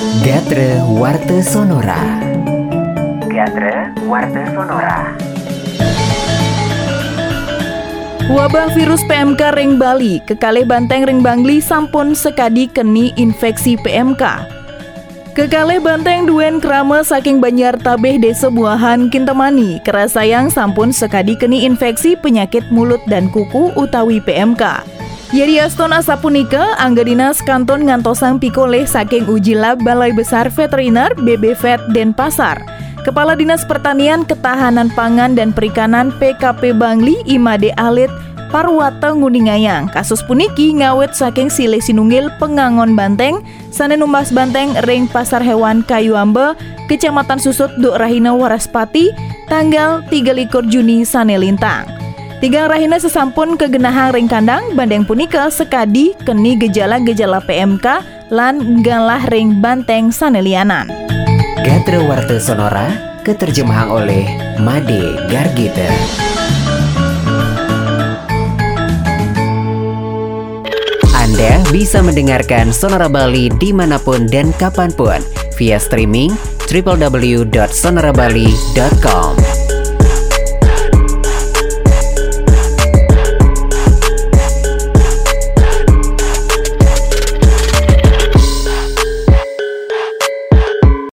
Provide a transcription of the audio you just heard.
Gatre Warte Sonora Gatre Warte Sonora Wabah virus PMK Ring Bali, kekalih banteng Ring Bangli sampun sekadi keni infeksi PMK. Kekalih banteng duen krama saking Banjar Tabeh Desa Buahan Kintemani, kerasayang sampun sekadi keni infeksi penyakit mulut dan kuku utawi PMK. Yeri Astona Sapunika, Angga Dinas Kanton ngantosang pikoleh saking uji lab Balai Besar Veteriner BB Vet Denpasar. Kepala Dinas Pertanian Ketahanan Pangan dan Perikanan PKP Bangli Imade Alit Parwata Nguningayang. Kasus puniki ngawet saking sile sinunggil pengangon banteng, sana numbas banteng ring pasar hewan kayu amba, Kecamatan Susut Duk Rahina Waraspati, tanggal 3 Juni sane lintang. Tiga rahina sesampun kegenahang ring kandang, bandeng punika sekadi keni gejala-gejala PMK lan galah ring banteng sanelianan. Gatre Warte Sonora keterjemahan oleh Made Gargita. Anda bisa mendengarkan Sonora Bali di mana pun dan kapan pun via streaming www.sonorabali.com.